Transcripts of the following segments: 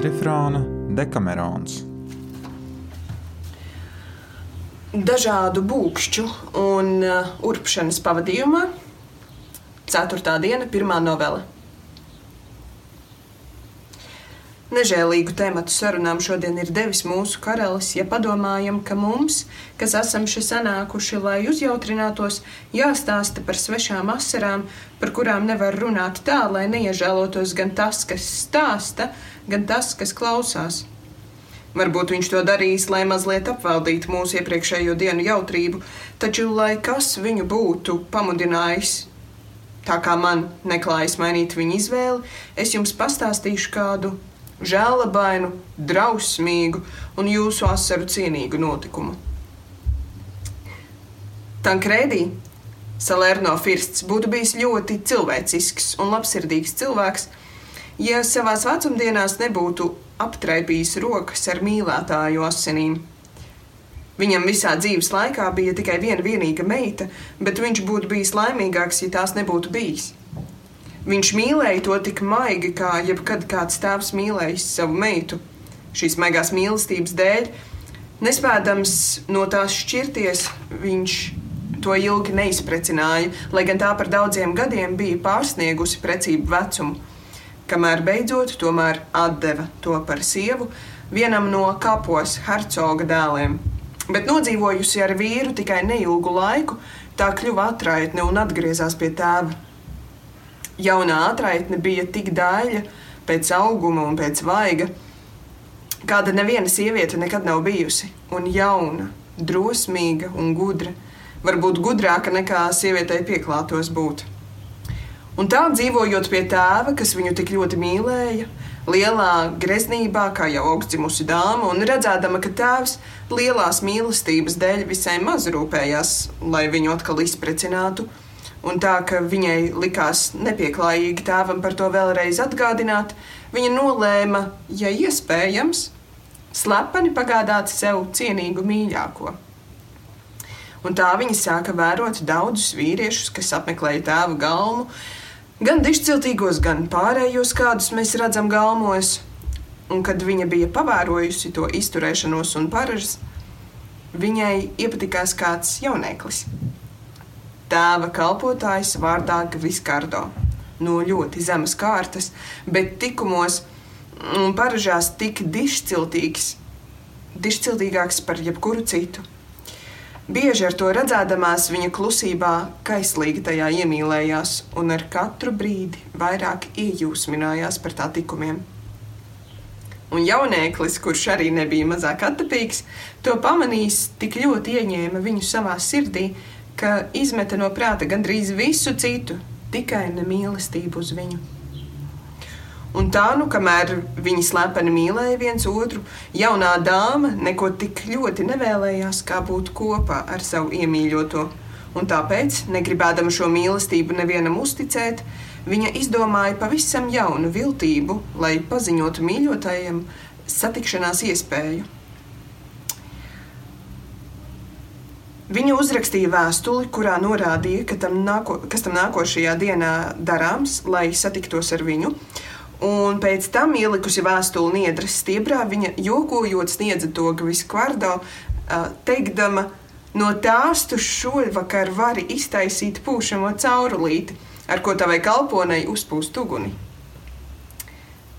kvadrifrāna Dekamerons. Dažādu būkšķu un uh, urpšanas pavadījumā 4. diena, 1. novela. Nežēlīgu tematu sarunām šodien ir devis mūsu karalis, ja padomājam, ka mums, kas esam šeit sanākuši, lai uzjautrinātos, jāstāsta par svešām asarām, par kurām nevar runāt tā, lai neiežēlotos gan tas, kas stāsta, gan tas, kas klausās. Varbūt viņš to darīs, lai mazliet apvaldītu mūsu iepriekšējo dienu jautrību, taču, lai kas viņu būtu pamudinājis, tā kā man neklājas mainīt viņa izvēli, es jums pastāstīšu kādu žēlabainu, drausmīgu un jūsu asaru cienīgu notikumu. Tankrēdī Salerno Firsts būtu bijis ļoti cilvēcisks un labsirdīgs cilvēks, ja savās vecumdienās nebūtu aptraipījis rokas ar mīlētāju asinīm. Viņam visā dzīves laikā bija tikai viena vienīga meita, bet viņš būtu bijis laimīgāks, ja tās nebūtu bijis. Viņš mīlēja to tik maigi, kā jebkad kāds tēvs mīlējis savu meitu. Šīs maigās mīlestības dēļ, nespēdams no tās šķirties, viņš to ilgi neizprecināja, lai gan tā par daudziem gadiem bija pārsniegusi precību vecumu. Kamēr beidzot tomēr atdeva to par sievu vienam no kapos hercoga dēliem. Bet nodzīvojusi ar vīru tikai neilgu laiku, tā kļuva atraitne un atgriezās pie tēva jaunā atraitne bija tik daļa pēc auguma un pēc vaiga, kāda neviena sieviete nekad nav bijusi. Un jauna, drosmīga un gudra, varbūt gudrāka nekā sievietei pieklātos būt. Un tā dzīvojot pie tēva, kas viņu tik ļoti mīlēja, lielā greznībā, kā jau augstdzimusi dāma, un redzēdama, ka tēvs lielās mīlestības dēļ visai maz rūpējās, lai viņu atkal izprecinātu, Un tā, ka viņai likās nepieklājīgi tēvam par to vēlreiz atgādināt, viņa nolēma, ja iespējams, slepeni pagādāt sev cienīgu mīļāko. Un tā viņa sāka vērot daudzus vīriešus, kas apmeklēja tēva galmu, gan dišciltīgos, gan pārējos, kādus mēs redzam galmos. Un kad viņa bija pavērojusi to izturēšanos un paražas, viņai iepatikās kāds jauneklis tēva kalpotājs vārdā Gviskardo. No ļoti zemes kārtas, bet tikumos un paražās tik dišciltīgs, dišciltīgāks par jebkuru citu. Bieži ar to redzēdamās viņa klusībā kaislīgi tajā iemīlējās un ar katru brīdi vairāk iejūsminājās par tā tikumiem. Un jaunēklis, kurš arī nebija mazāk attapīgs, to pamanījis, tik ļoti ieņēma viņu savā sirdī, ka izmeta no prāta gandrīz visu citu, tikai ne mīlestību uz viņu. Un tā, nu, kamēr viņi slepeni mīlēja viens otru, jaunā dāma neko tik ļoti nevēlējās, kā būt kopā ar savu iemīļoto. Un tāpēc, negribēdama šo mīlestību nevienam uzticēt, viņa izdomāja pavisam jaunu viltību, lai paziņotu mīļotajam satikšanās iespēju. Viņa uzrakstīja vēstuli, kurā norādīja, ka tam nāko, kas tam nākošajā dienā darāms, lai satiktos ar viņu. Un pēc tam ielikusi vēstuli Niedras stiebrā, viņa jokojot sniedza to Gviskvardo, teikdama, no tās tu šovakar vari iztaisīt pūšamo caurulīti, ar ko tavai kalponai uzpūst uguni.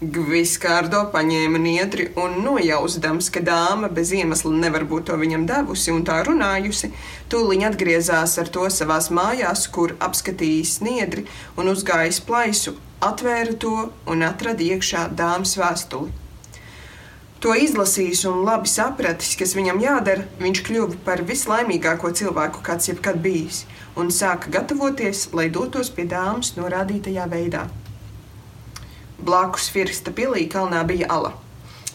Gviskārdo paņēma niedri un nojausdams, ka dāma bez iemesla nevar būt to viņam devusi un tā runājusi, tūliņ atgriezās ar to savās mājās, kur apskatījis niedri un uzgājis plaisu, atvēra to un atrada iekšā dāmas vēstuli. To izlasījis un labi sapratis, kas viņam jādara, viņš kļuva par vislaimīgāko cilvēku, kāds jebkad bijis, un sāka gatavoties, lai dotos pie dāmas norādītajā veidā. Blakus Firsta pilī kalnā bija ala.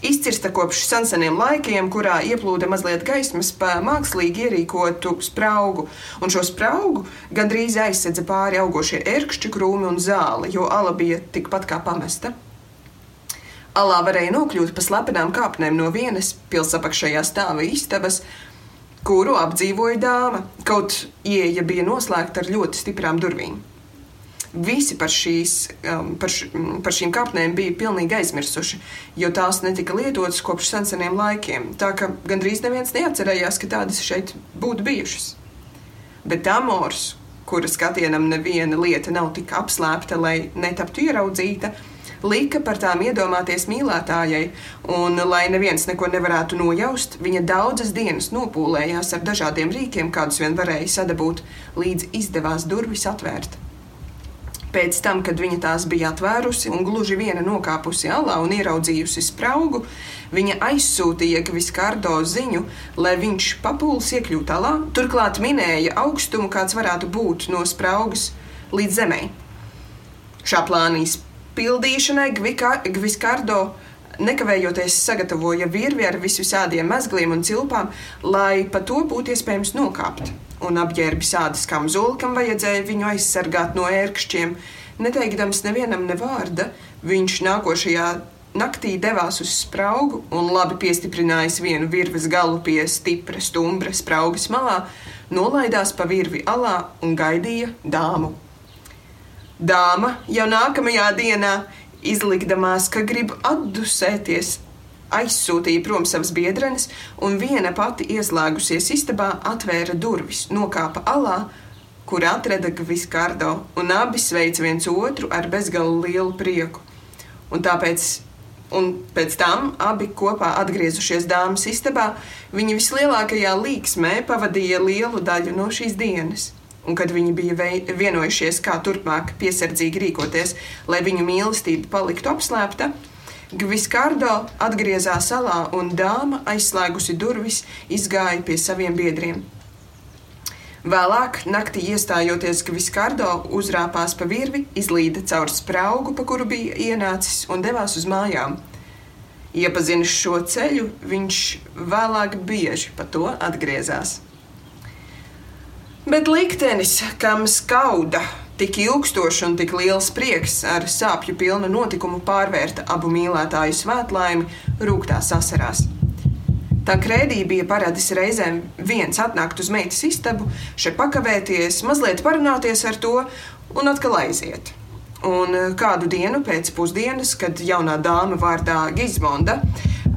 Izcirsta kopš senseniem laikiem, kurā ieplūda mazliet gaismas pa mākslīgi ierīkotu spraugu, un šo spraugu gandrīz aizsedza pāri augošie ērkšķi, krūmi un zāle, jo ala bija tikpat kā pamesta. Alā varēja nokļūt pa slepenām kāpnēm no vienas pilsapakšējā stāva istabas, kuru apdzīvoja dāma, kaut ieeja bija noslēgta ar ļoti stiprām durvīm. Visi par, šīs, um, par, š, par šīm kāpnēm bija pilnīgi aizmirsuši, jo tās netika lietotas kopš seniem laikiem. Tā ka gandrīz neviens neatcerējās, ka tādas šeit būtu bijušas. Bet Amors, kura skatienam neviena lieta nav tik apslēpta, lai netaptu ieraudzīta, lika par tām iedomāties mīlētājai, un, lai neviens neko nevarētu nojaust, viņa daudzas dienas nopūlējās ar dažādiem rīkiem, kādus vien varēja sadabūt, līdz izdevās durvis atvērt. Pēc tam, kad viņa tās bija atvērusi un gluži viena nokāpusi alā un ieraudzījusi spraugu, viņa aizsūtīja Gviskārdo ziņu, lai viņš papūlis iekļūtu alā, turklāt minēja augstumu, kāds varētu būt no spraugas līdz zemē. Šā plāna izpildīšanai Gviskārdo nekavējoties sagatavoja virvi ar visādiem mezgliem un cilpām, lai pa to būtu iespējams nokāpt un apģērbi sādas kamzoli, kam vajadzēja viņu aizsargāt no ērkšķiem. Neteikdams nevienam ne vārda, viņš nākošajā naktī devās uz spraugu un labi piestiprinājis vienu virves galu pie stipra stumbra spraugas malā, nolaidās pa virvi alā un gaidīja dāmu. Dāma jau nākamajā dienā izlikdamās, ka grib atdusēties, aizsūtīja prom savas biedrenes, un viena pati ieslēgusies istabā, atvēra durvis, nokāpa alā, kur atrada Gviskārdo, un abi sveica viens otru ar bezgalu lielu prieku. Un tāpēc, un pēc tam abi kopā atgriezušies dāmas istabā, viņi vislielākajā līksmē pavadīja lielu daļu no šīs dienas. Un kad viņi bija vienojušies, kā turpmāk piesardzīgi rīkoties, lai viņu mīlestība paliktu apslēpta, Gviskārdo atgriezās salā un dāma, aizslēgusi durvis, izgāja pie saviem biedriem. Vēlāk, naktī iestājoties Gviskārdo, uzrāpās pa virvi, izlīda caur spraugu, pa kuru bija ienācis, un devās uz mājām. Iepazinis šo ceļu, viņš vēlāk bieži pa to atgriezās. Bet liktenis, kam skauda Tik ilgstošs un tik liels prieks ar sāpju pilnu notikumu pārvērta abu mīlētāju svētlaimi rūktās asarās. Tā krēdī bija paradis reizēm viens atnākt uz meitas istabu, šeit pakavēties, mazliet parunāties ar to un atkal aiziet. Un kādu dienu pēc pusdienas, kad jaunā dāma vārdā Gizmonda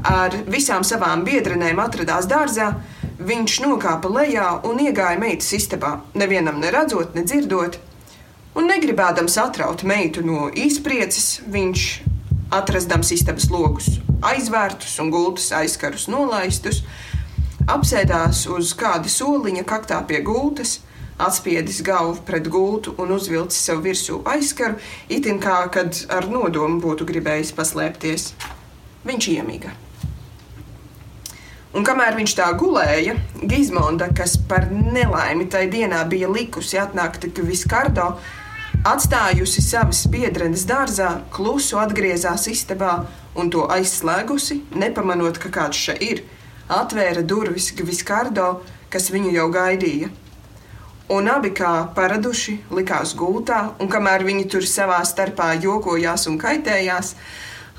ar visām savām biedrenēm atradās dārzā, viņš nokāpa lejā un iegāja meitas istabā, nevienam neredzot, nedzirdot. Un negribēdams atraut meitu no izprieces, viņš atrastams istabas logus aizvērtus un gultas aizkarus nolaistus, apsēdās uz kāda soliņa kaktā pie gultas, atspiedis galvu pret gultu un uzvilcis sev virsū aizkaru, itin kā kad ar nodomu būtu gribējis paslēpties. Viņš iemiga. Un kamēr viņš tā gulēja, Gizmonda, kas par nelaimi tajā dienā bija likusi atnākt Viskardo, atstājusi savas biedrenes dārzā, klusu atgriezās istabā un to aizslēgusi, nepamanot, ka kāds šeit ir, atvēra durvis Viskardo, kas viņu jau gaidīja. Un abi kā paraduši likās gultā, un kamēr viņi tur savā starpā jokojās un kaitējās,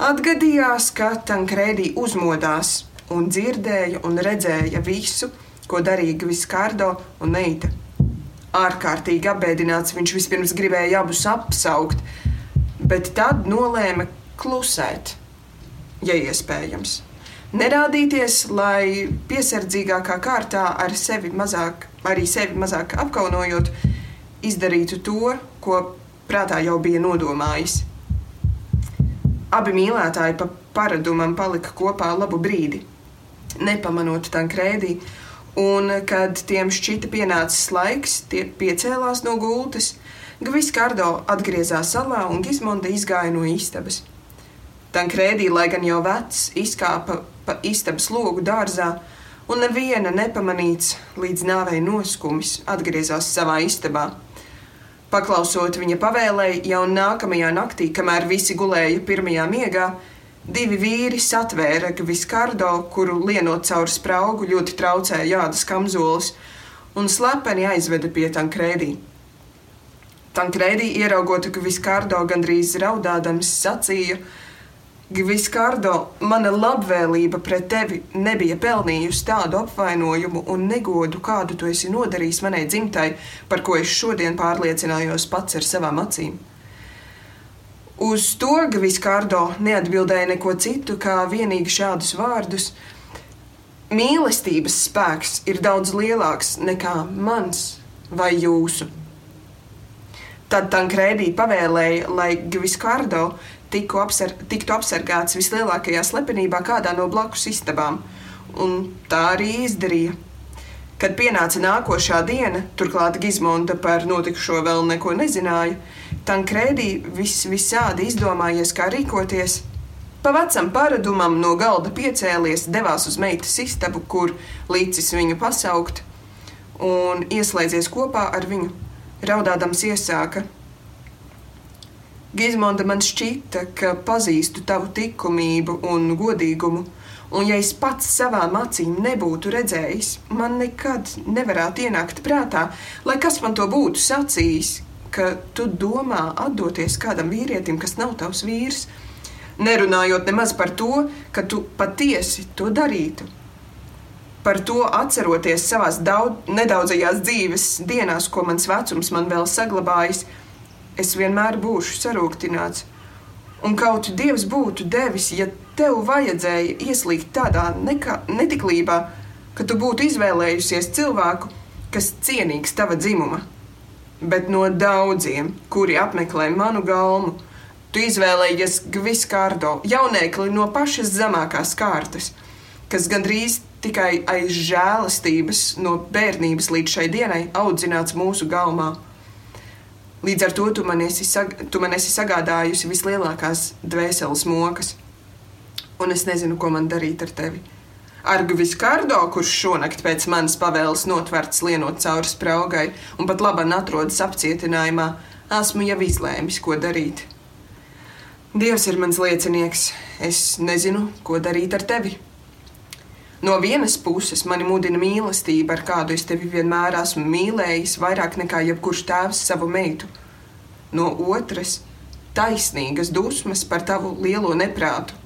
atgadījās, ka Tankrēdī uzmodās un dzirdēja un redzēja visu, ko darīja Viskārdo un Neita. Ārkārtīgi apbēdināts viņš vispirms gribēja abus apsaukt, bet tad nolēma klusēt, ja iespējams. Nerādīties, lai piesardzīgākā kārtā ar sevi mazāk, arī sevi mazāk apkaunojot, izdarītu to, ko prātā jau bija nodomājis. Abi mīlētāji pa paradumam palika kopā labu brīdi nepamanot Tankrēdī. Un, kad tiem šķita pienācis laiks, tie piecēlās no gultas. Gviskārdo atgriezās salā un Gizmonda izgāja no istabas. Tankrēdī, lai gan jau vecs, izkāpa pa istabas logu dārzā, un neviena nepamanīts līdz nāvei noskumis atgriezās savā istabā. Paklausot viņa pavēlēji, jau nākamajā naktī, kamēr visi gulēja pirmajā miegā, Divi vīri satvēra Viskardo, kuru lienot cauri spraugu ļoti traucēja jādas kamzolis, un slepeni aizveda pie Tankrēdī. Tankrēdī ieraugot Viskardo gandrīz raudādams sacīja: Gviskārdo, mana labvēlība pret tevi nebija pelnījusi tādu apvainojumu un negodu, kādu tu esi nodarījis manai dzimtai, par ko es šodien pārliecinājos pats ar savām acīm. Uz to Gviskārdo neatbildēja neko citu, kā vienīgi šādus vārdus: Mīlestības spēks ir daudz lielāks nekā mans vai jūsu. Tad Tankrēdī pavēlēja, lai Gviskārdo apsar, tiktu apsargāts vislielākajā slepenībā kādā no blakus istabām, un tā arī izdarīja. Kad pienāca nākošā diena, turklāt Gizmonda par notikušo vēl neko nezināja, Tankrēdī vis, visādi izdomājies, kā rīkoties. Pa vecam paradumam no galda piecēlies, devās uz meitas istabu, kur līdzis viņu pasaukt, un ieslēdzies kopā ar viņu, raudādams iesāka – Gizmonda man šķita, ka pazīstu tavu likumību un godīgumu, un ja es pats savām acīm nebūtu redzējis, man nekad nevarētu ienākt prātā, lai kas man to būtu sacījis, ka tu domā atdoties kādam vīrietim, kas nav tavs vīrs, nerunājot nemaz par to, ka tu patiesi to darītu. Par to atceroties daudz, nedaudzajās dzīves dienās, ko mans vecums man vēl saglabājis, es vienmēr būšu sarūktināts. Un kaut Dievs būtu devis, ja tev vajadzēja ieslīgt tādā nekā, netiklībā, ka tu būtu izvēlējusies cilvēku, kas cienīgs tava dzimuma. Bet no daudziem, kuri apmeklē manu galmu, tu izvēlējies Gviskārdo, jaunekli no pašas zemākās kārtas, kas gandrīz tikai aiz žēlastības no bērnības līdz šai dienai audzināts mūsu galmā. Līdz ar to tu man esi, sag tu man esi sagādājusi vislielākās dvēseles mokas. Un es nezinu, ko man darīt ar tevi. Argvis Kārdo, kurš šonakt pēc manas pavēles notverts lienot cauri spraugai un pat labāk atrodas apcietinājumā, esmu jau izlēmis, ko darīt. Dievs ir mans liecinieks. Es nezinu, ko darīt ar tevi. No vienas puses mani mudina mīlestība, ar kādu es tevi vienmēr esmu mīlējis, vairāk nekā jebkurš tēvs savu meitu. No otras - taisnīgas dusmas par tavu lielo neprātu.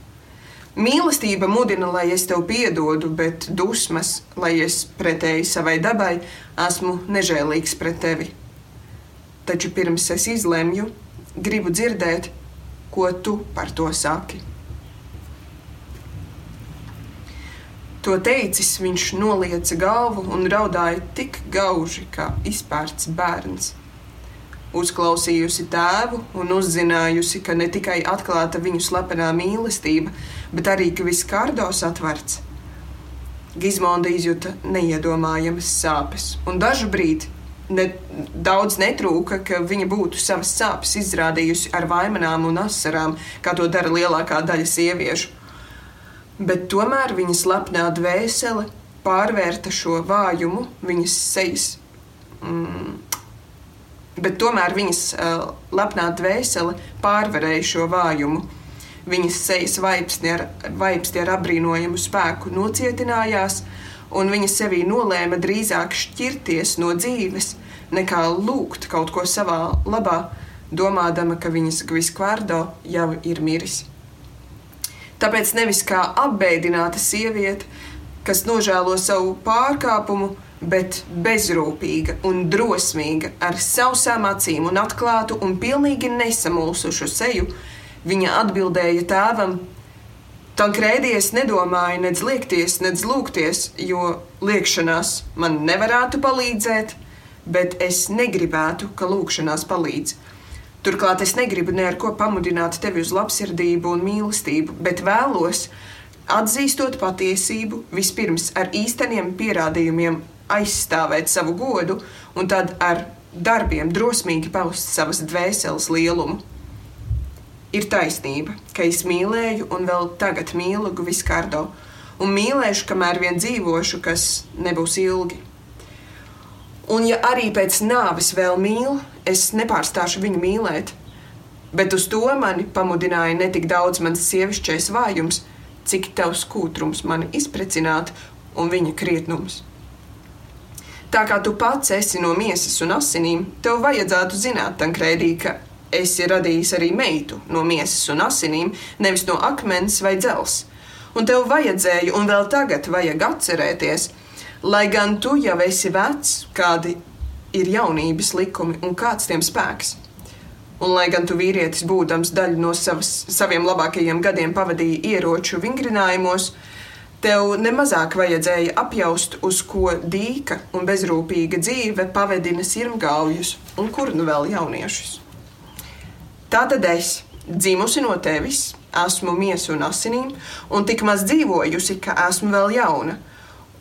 Mīlestība mudina, lai es tev piedodu, bet dusmas, lai es pretēji savai dabai, esmu nežēlīgs pret tevi. Taču pirms es izlemju, gribu dzirdēt, ko tu par to saki. To teicis, viņš nolieca galvu un raudāja tik gauži, kā izpērts bērns. Uzklausījusi tēvu un uzzinājusi, ka ne tikai atklāta viņu slepenā mīlestība, bet arī ka viss kārdos atverts. Gizmonda izjuta neiedomājamas sāpes, un dažu brīdi ne, daudz netrūka, ka viņa būtu savas sāpes izrādījusi ar vaimanām un asarām, kā to dara lielākā daļa sieviešu bet tomēr viņas lepnā dvēsele pārvērta šo vājumu viņas sejas. Mm, bet tomēr viņas uh, lepnā dvēsele pārvarēja šo vājumu. Viņas sejas vaipsti ar, vaipsti ar apbrīnojamu spēku nocietinājās, un viņa sevī nolēma drīzāk šķirties no dzīves, nekā lūgt kaut ko savā labā, domādama, ka viņas gviskvārdo jau ir miris. Tāpēc nevis kā apbēdināta sieviete, kas nožēlo savu pārkāpumu, bet bezrūpīga un drosmīga, ar sausām acīm un atklātu un pilnīgi nesamulsušu seju, viņa atbildēja tēvam: Tankrēdies nedomāju nedz liekties, nedz lūgties, jo liekšanās man nevarētu palīdzēt, bet es negribētu, ka lūkšanās palīdz. Turklāt es negribu ne ar ko pamudināt tevi uz labsirdību un mīlestību, bet vēlos, atzīstot patiesību, vispirms ar īsteniem pierādījumiem aizstāvēt savu godu, un tad ar darbiem drosmīgi paust savas dvēseles lielumu. Ir taisnība, ka es mīlēju un vēl tagad mīlu Gviskārdo, un mīlēšu, kamēr vien dzīvošu, kas nebūs ilgi. Un, ja arī pēc nāves vēl mīlu, es nepārstāšu viņu mīlēt. Bet uz to mani pamudināja ne tik daudz mans sievišķais vājums, cik tavs kūtrums mani izprecināt un viņa krietnums. Tā kā tu pats esi no miesas un asinīm, tev vajadzētu zināt, Tankrēdī, ka esi radījis arī meitu no miesas un asinīm, nevis no akmens vai dzels. Un tev vajadzēja, un vēl tagad vajag atcerēties, lai gan tu jau esi vecs, kādi ir jaunības likumi un kāds tiem spēks. Un, lai gan tu vīrietis, būdams daļu no savas, saviem labākajiem gadiem, pavadīji ieroču vingrinājumos, tev nemazāk vajadzēja apjaust, uz ko dīka un bezrūpīga dzīve pavedina sirmgāvjus un kur nu vēl jauniešus. Tātad es, dzimusi no tevis, esmu miesu un asinīm, un tik maz dzīvojusi, ka esmu vēl jauna.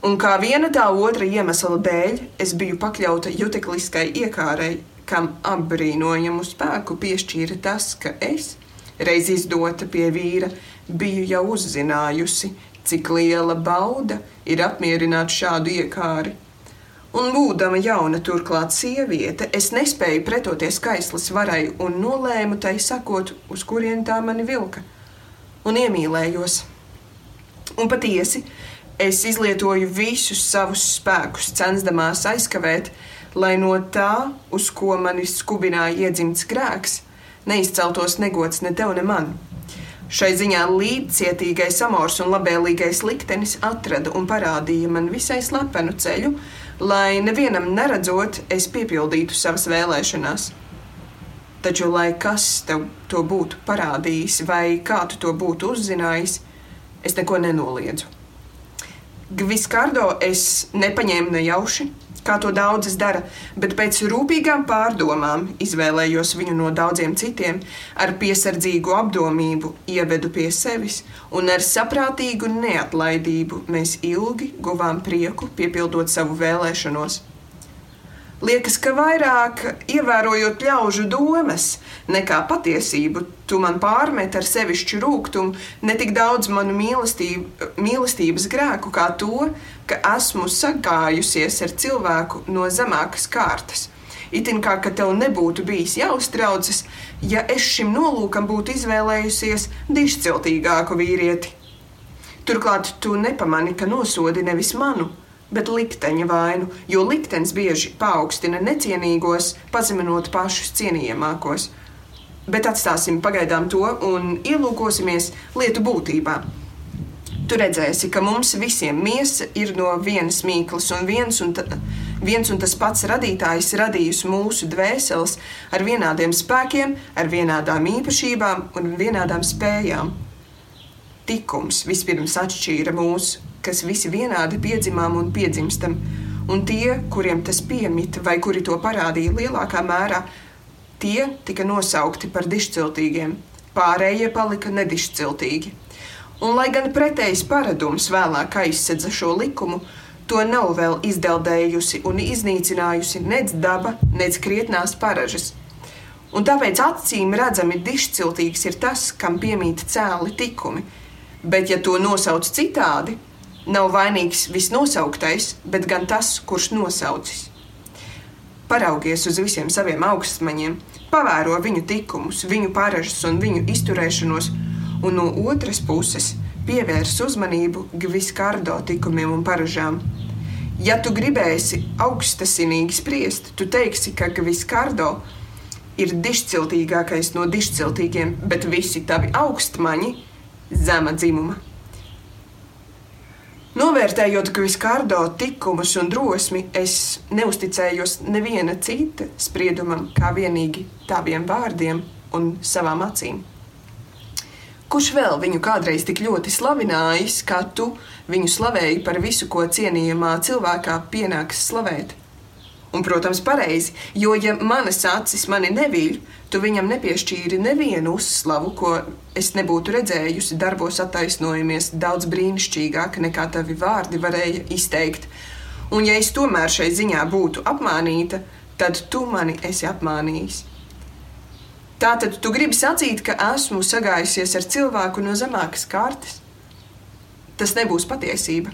Un kā viena tā otra iemesla dēļ, es biju pakļauta jutekliskai iekārai, kam apbrīnojamu spēku piešķīra tas, ka es, reiz izdota pie vīra, biju jau uzzinājusi, cik liela bauda ir apmierināt šādu iekāri. Un, būdama jauna, turklāt sieviete, es nespēju pretoties kaislas varai un nolēmu tai sakot, uz kurien tā mani vilka, un iemīlējos. Un patiesi, es izlietoju visus savus spēkus, censdamās aizkavēt, lai no tā, uz ko mani skubināja iedzimts grēks, neizceltos negods ne tev, ne man. Šai ziņā līdzcietīgais amors un labēlīgais liktenis atrada un parādīja man visai slepenu ceļu, lai nevienam neredzot, es piepildītu savas vēlēšanās. Taču, lai kas tev to būtu parādījis, vai kā tu to būtu uzzinājis, es neko nenoliedzu. Gviskārdo es nepaņēmu nejauši, kā to daudzas dara, bet pēc rūpīgām pārdomām izvēlējos viņu no daudziem citiem, ar piesardzīgu apdomību ievedu pie sevis, un ar saprātīgu neatlaidību mēs ilgi guvām prieku, piepildot savu vēlēšanos. Liekas, ka vairāk ievērojot ļaužu domas nekā patiesību, tu man pārmet ar sevišķu rūkumu ne tik daudz manu mīlestību, mīlestības grēku, kā to, ka esmu sagājusies ar cilvēku no zemākas kārtas. Itin kā ka tev nebūtu bijis jāuztraucas, ja es šim nolūkam būtu izvēlējusies dišciltīgāku vīrieti. Turklāt tu nepamani, ka nosodi nevis manu, bet likteņa vainu, jo liktenis bieži paaugstina necienīgos, pazeminot pašus cienījamākos. Bet atstāsim pagaidām to un ielūkosimies lietu būtībā. Tu redzēsi, ka mums visiem miesa ir no vienas mīklas, un viens un, ta, viens un tas pats radītājs radījis mūsu dvēseles ar vienādiem spēkiem, ar vienādām īpašībām un vienādām spējām. Tikums vispirms atšķīra mūsu kas visi vienādi piedzimām un piedzimstam, un tie, kuriem tas piemita vai kuri to parādīja lielākā mērā, tie tika nosaukti par dišciltīgiem, pārējie palika nedišciltīgi. Un, lai gan pretējs paradums vēlāk aizsedza šo likumu, to nav vēl izdeldējusi un iznīcinājusi nec daba, nec krietnās paražas. Un tāpēc acīm redzami dišciltīgs ir tas, kam piemīt cēli tikumi, bet ja to nosauc citādi, Nav vainīgs visnosauktais, bet gan tas, kurš nosaucis. Paraugies uz visiem saviem augstmaņiem, pavēro viņu likumus, viņu paražas un viņu izturēšanos, un no otras puses pievērs uzmanību Gviskārdo likumiem un paražām. Ja tu gribēsi augstasinīgi spriest, tu teiksi, ka Gviskārdo ir dišciltīgākais no dišciltīgiem, bet visi tavi augstmaņi zema dzimuma. Novērtējot Gviskārdo tikumus un drosmi, es neusticējos neviena cita spriedumam, kā vienīgi taviem vārdiem un savām acīm. Kurš vēl viņu kādreiz tik ļoti slavinājis, kā tu viņu slavēji par visu, ko cienījamā cilvēkā pienāks slavēt? Un, protams, pareizi, jo, ja manas acis mani neviļ, tu viņam nepiešķīri nevienu uzslavu, ko es nebūtu redzējusi darbos attaisnojamies daudz brīnišķīgāk nekā tavi vārdi varēja izteikt. Un, ja es tomēr šai ziņā būtu apmānīta, tad tu mani esi apmānījis. Tātad tu gribi sacīt, ka esmu sagājusies ar cilvēku no zemākas kārtas? Tas nebūs patiesība.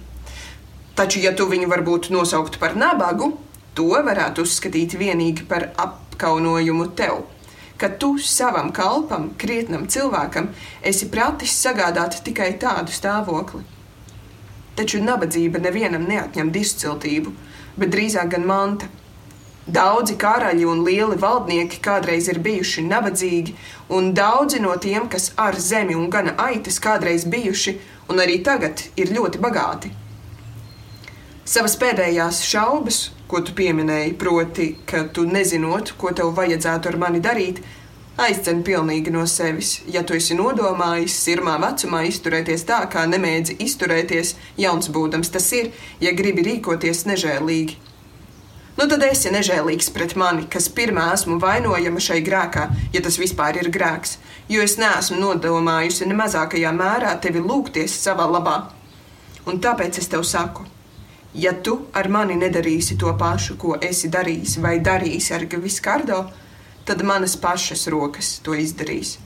Taču, ja tu viņu varbūt nosauktu par nabagu, To varētu uzskatīt vienīgi par apkaunojumu tev, ka tu savam kalpam, krietnam cilvēkam, esi pratis sagādāt tikai tādu stāvokli. Taču nabadzība nevienam neatņem disciltību, bet drīzāk gan manta. Daudzi karaļi un lieli valdnieki kādreiz ir bijuši nabadzīgi, un daudzi no tiem, kas ar zemi un gana aitas kādreiz bijuši, un arī tagad ir ļoti bagāti. Savas pēdējās šaubas, ko tu pieminēji, proti, ka tu nezinot, ko tev vajadzētu ar mani darīt, aizdzen pilnīgi no sevis. Ja tu esi nodomājis sirmā vecumā izturēties tā, kā nemēdzi izturēties jauns būdams, tas ir, ja gribi rīkoties nežēlīgi. Nu, tad esi nežēlīgs pret mani, kas pirmā esmu vainojama šai grēkā, ja tas vispār ir grēks, jo es neesmu nodomājusi ne mazākajā mērā tevi lūgties savā labā. Un tāpēc es tev saku, ja tu ar mani nedarīsi to pašu, ko esi darījis vai darījis ar Viskardo, tad manas pašas rokas to izdarīs.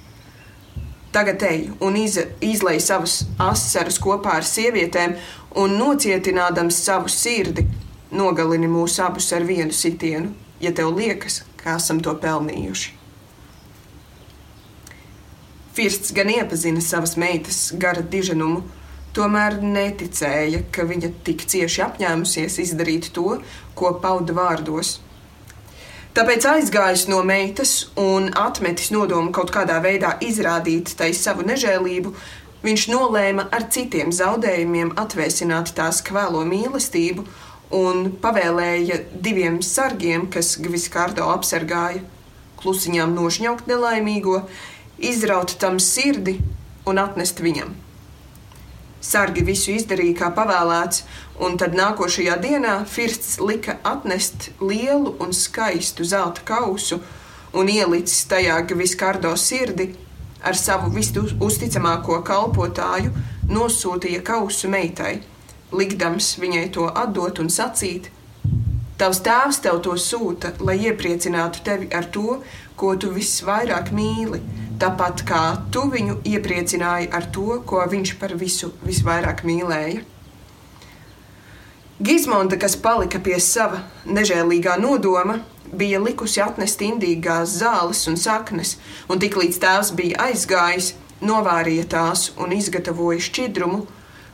Tagad ej un iz, izlai savus asaras kopā ar sievietēm un nocietinādams savu sirdi nogalini mūs abus ar vienu sitienu, ja tev liekas, ka esam to pelnījuši. Firsts gan iepazina savas meitas gara diženumu, tomēr neticēja, ka viņa tik cieši apņēmusies izdarīt to, ko pauda vārdos. Tāpēc aizgājis no meitas un atmetis nodomu kaut kādā veidā izrādīt tai savu nežēlību, viņš nolēma ar citiem zaudējumiem atvēsināt tās kvēlo mīlestību un pavēlēja diviem sargiem, kas Gviskārdo apsargāja, klusiņām nošņaukt nelaimīgo, izraut tam sirdi un atnest viņam. Sargi visu izdarīja kā pavēlēts, un tad nākošajā dienā Firsts lika atnest lielu un skaistu zelta kausu un ielicis tajā Gviskārdo sirdi ar savu visuzticamāko kalpotāju, nosūtīja kausu meitai likdams viņai to atdot un sacīt: Tavs tēvs tev to sūta, lai iepriecinātu tevi ar to, ko tu visvairāk mīli, tāpat kā tu viņu iepriecināji ar to, ko viņš par visu visvairāk mīlēja. Gizmonda, kas palika pie sava nežēlīgā nodoma, bija likusi atnest indīgās zāles un saknes, un tiklīdz tēvs bija aizgājis, novārīja tās un izgatavoja šķidrumu,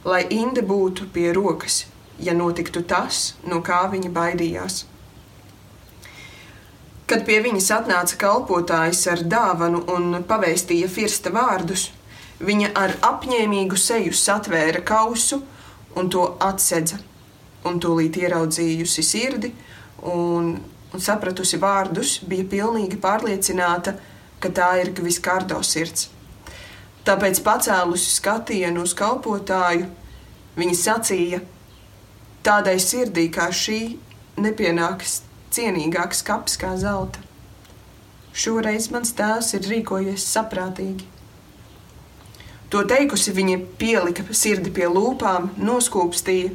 lai Inde būtu pie rokas, ja notiktu tas, no kā viņa baidījās. Kad pie viņas atnāca kalpotājs ar dāvanu un pavēstīja firsta vārdus, viņa ar apņēmīgu seju satvēra kausu un to atsedza, un tūlīt ieraudzījusi sirdi un, un sapratusi vārdus, bija pilnīgi pārliecināta, ka tā ir Gviskārdo sirds. Tāpēc pacēlusi skatienu uz kalpotāju, viņa sacīja: Tādai sirdī kā šī nepienāks cienīgāks kaps kā zelta. Šoreiz mans tēvs ir rīkojies saprātīgi. To teikusi, viņa pielika sirdi pie lūpām, noskūpstīja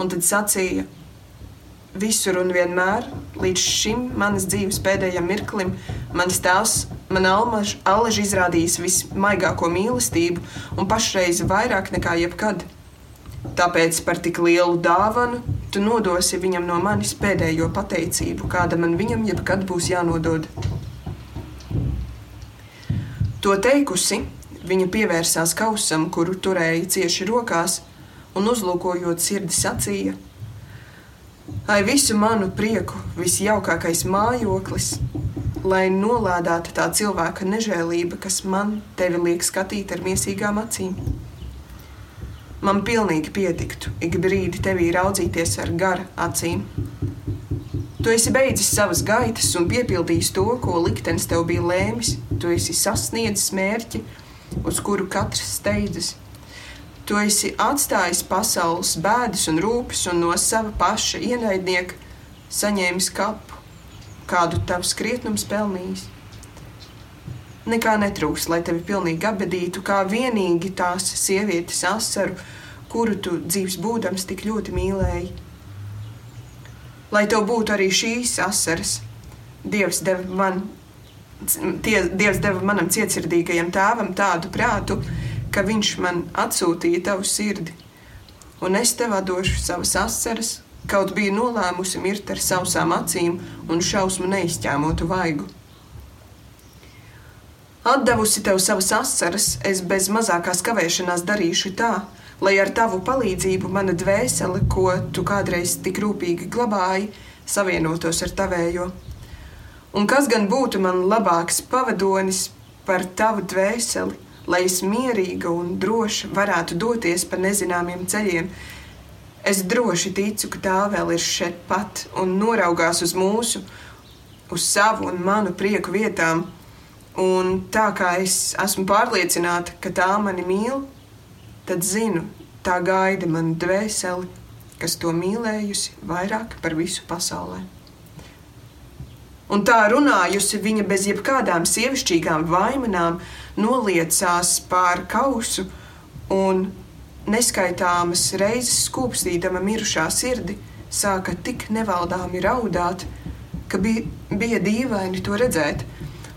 un tad sacīja: Visur un vienmēr, līdz šim manas dzīves pēdējiem mirklim, mans tēvs man alaži izrādījis vismaigāko mīlestību un pašreiz vairāk nekā jebkad. Tāpēc par tik lielu dāvanu tu nodosi viņam no manis pēdējo pateicību, kāda man viņam jebkad būs jānodod. To teikusi, viņa pievērsās kausam, kuru turēja cieši rokās, un uzlūkojot sirdi sacīja: Ai, visu manu prieku, visjaukākais mājoklis, lai nolādētu tā cilvēka nežēlība, kas man tevi liek skatīt ar miesīgām acīm. Man pilnīgi pietiktu ik brīdi tevī raudzīties ar gara acīm. Tu esi beidzis savas gaitas un piepildījis to, ko liktenis tev bija lēmis. Tu esi sasniedzis mērķi, uz kuru katrs steidzas. Tu esi atstājis pasaules bēdas un rūpes, un no sava paša ienaidnieka saņēmis kapu, kādu tavs krietnums pelnījis. Nekā netrūks, lai tevi pilnīgi apbedītu, kā vienīgi tās sievietes asaru, kuru tu dzīves būdams tik ļoti mīlēji. Lai tev būtu arī šīs asaras, Dievs deva man, tie, Dievs deva manam cietsirdīgajam tēvam tādu prātu, ka viņš man atsūtīja tavu sirdi, un es tev došu savas asaras, kaut bija nolēmusi mirt ar sausām acīm un šausmu neizķēmotu vaigu. Atdevusi tev savas asaras, es bez mazākās kavēšanās darīšu tā, lai ar tavu palīdzību mana dvēsele, ko tu kādreiz tik rūpīgi glabāji, savienotos ar tavējo. Un kas gan būtu man labāks pavadonis par tavu dvēseli, lai es mierīga un droša varētu doties pa nezināmiem ceļiem? Es droši ticu, ka tā vēl ir šeit pat un noraugās uz mūsu, uz savu un manu prieku vietām. Un tā kā es esmu pārliecināta, ka tā mani mīl, tad zinu, tā gaida manu dvēseli, kas to mīlējusi vairāk par visu pasaulē. Un tā runājusi, viņa bez jebkādām sievišķīgām vaimanām noliecās pār kausu un neskaitāmas reizes skūpstīdama mirušā sirdi, sāka tik nevaldāmi raudāt, ka bija, bija dīvaini to redzēt.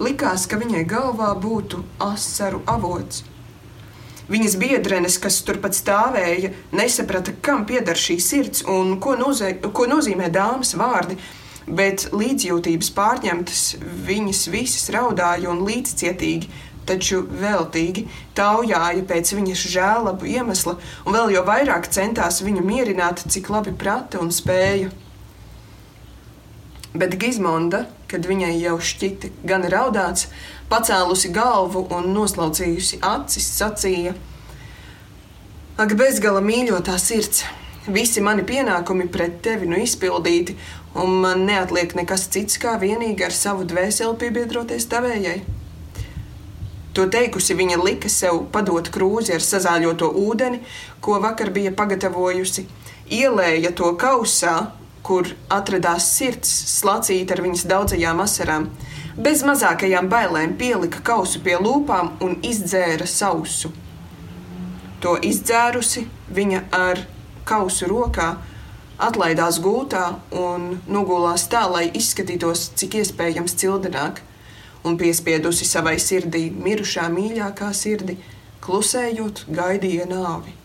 Likās, ka viņai galvā būtu asaru avots. Viņas biedrenes, kas turpat stāvēja, nesaprata, kam pieder šī sirds un ko, nozē, ko nozīmē dāmas vārdi bet līdzjūtības pārņemtas viņas visas raudāja un līdzcietīgi, taču veltīgi taujāja pēc viņas žēlabu iemesla, un vēl jau vairāk centās viņu mierināt, cik labi prata un spēja. Bet Gizmonda, kad viņai jau šķita gan raudāts, pacēlusi galvu un noslaucījusi acis, sacīja: Ak, bezgala mīļotā sirds! Visi mani pienākumi pret tevi nu izpildīti, un man neatliek nekas cits, kā vienīgi ar savu dvēseli piebiedroties tavējai. To teikusi, viņa lika sev padot krūzi ar sazāļoto ūdeni, ko vakar bija pagatavojusi, ielēja to kausā, kur atradās sirds, slacīta ar viņas daudzajām asarām. Bez mazākajām bailēm pielika kausu pie lūpām un izdzēra sausu. To izdzērusi viņa ar kausu rokā, atlaidās gultā un nogulās tā, lai izskatītos cik iespējams cildināk, un piespiedusi savai sirdī mirušā mīļākā sirdi, klusējot, gaidīja nāvi.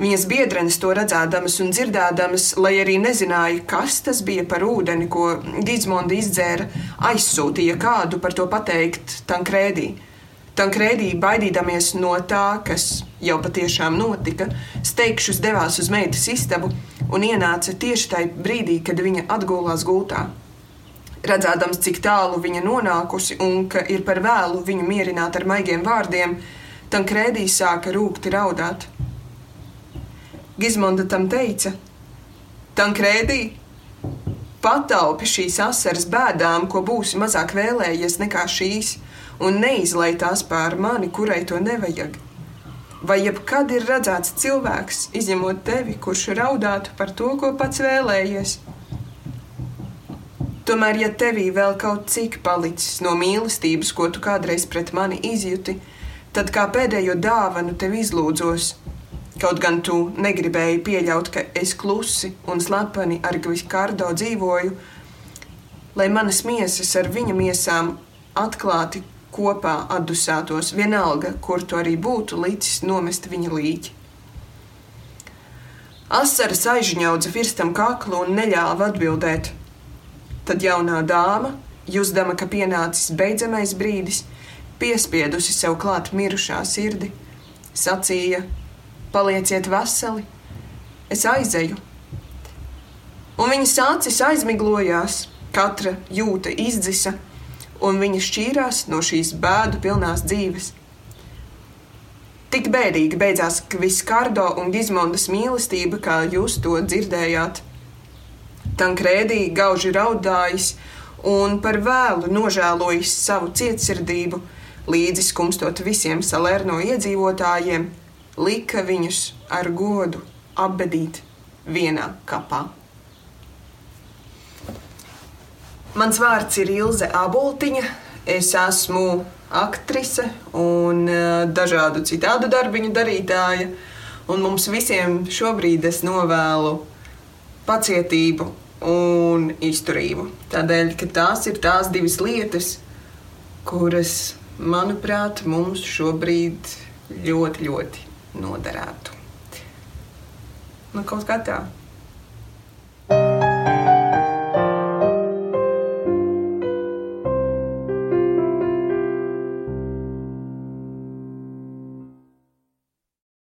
Viņas biedrenes to redzēdamas un dzirdēdamas, lai arī nezināja, kas tas bija par ūdeni, ko Gizmonda izdzēra, aizsūtīja kādu par to pateikt Tankrēdī. Tankrēdī, baidīdamies no tā, kas jau patiešām notika, steigšus devās uz meitas istabu un ienāca tieši tajā brīdī, kad viņa atgulās gultā. Redzēdams, cik tālu viņa nonākusi un ka ir par vēlu viņu mierināt ar maigiem vārdiem, Tankrēdī sāka rūkti raudāt. Gizmonda tam teica: Tankrēdī, pataupi šīs asaras bēdām, ko būsi mazāk vēlējies nekā šīs, un neizlai tās pār mani, kurai to nevajag. Vai jebkad ir redzēts cilvēks, izņemot tevi, kurš raudātu par to, ko pats vēlējies? Tomēr, ja tevī vēl kaut cik palicis no mīlestības, ko tu kādreiz pret mani izjūti, tad kā pēdējo dāvanu tev izlūdzos. Kaut gan tu negribēji pieļaut, ka es klusi un slepeni ar Gviskārdo dzīvoju, lai manas miesas ar viņa miesām atklāti kopā atdusētos, vienalga, kur to arī būtu līdzis nomest viņa līķi. Asaras aizņaudza virstam kaklu un neļāva atbildēt. Tad jaunā dāma, jūzdama, ka pienācis beidzamais brīdis, piespiedusi sev klāt mirušā sirdi, sacīja: Palieciet veseli, es aizeju. Un viņas acis aizmiglojās, katra jūta izdzisa un viņa šķīrās no šīs bēdu pilnās dzīves. Tik bēdīgi beidzās Kviskardo un Gizmondas mīlestība, kā jūs to dzirdējāt. Tankrēdī gauži raudājis un par vēlu nožēlojis savu cietsirdību, līdzi skumstot visiem salērno iedzīvotājiem, lika viņus ar godu apbedīt vienā kapā. Mans vārds ir Ilze Aboltiņa. Es esmu aktrise un eh, dažādu citādu darbiņu darītāja. Un mums visiem šobrīd es novēlu pacietību un izturību. Tādēļ, ka tās ir tās divas lietas, kuras, manuprāt, mums šobrīd ļoti, ļoti noderētu. Nu, kaut kā tā.